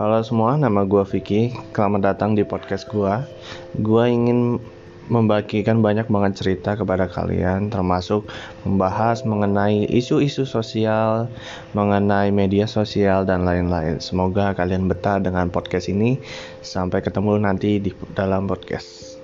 Halo semua, nama gue Vicky. Selamat datang di podcast gue. Gue ingin membagikan banyak banget cerita kepada kalian, termasuk membahas mengenai isu-isu sosial, mengenai media sosial, dan lain-lain. Semoga kalian betah dengan podcast ini. Sampai ketemu nanti di dalam podcast.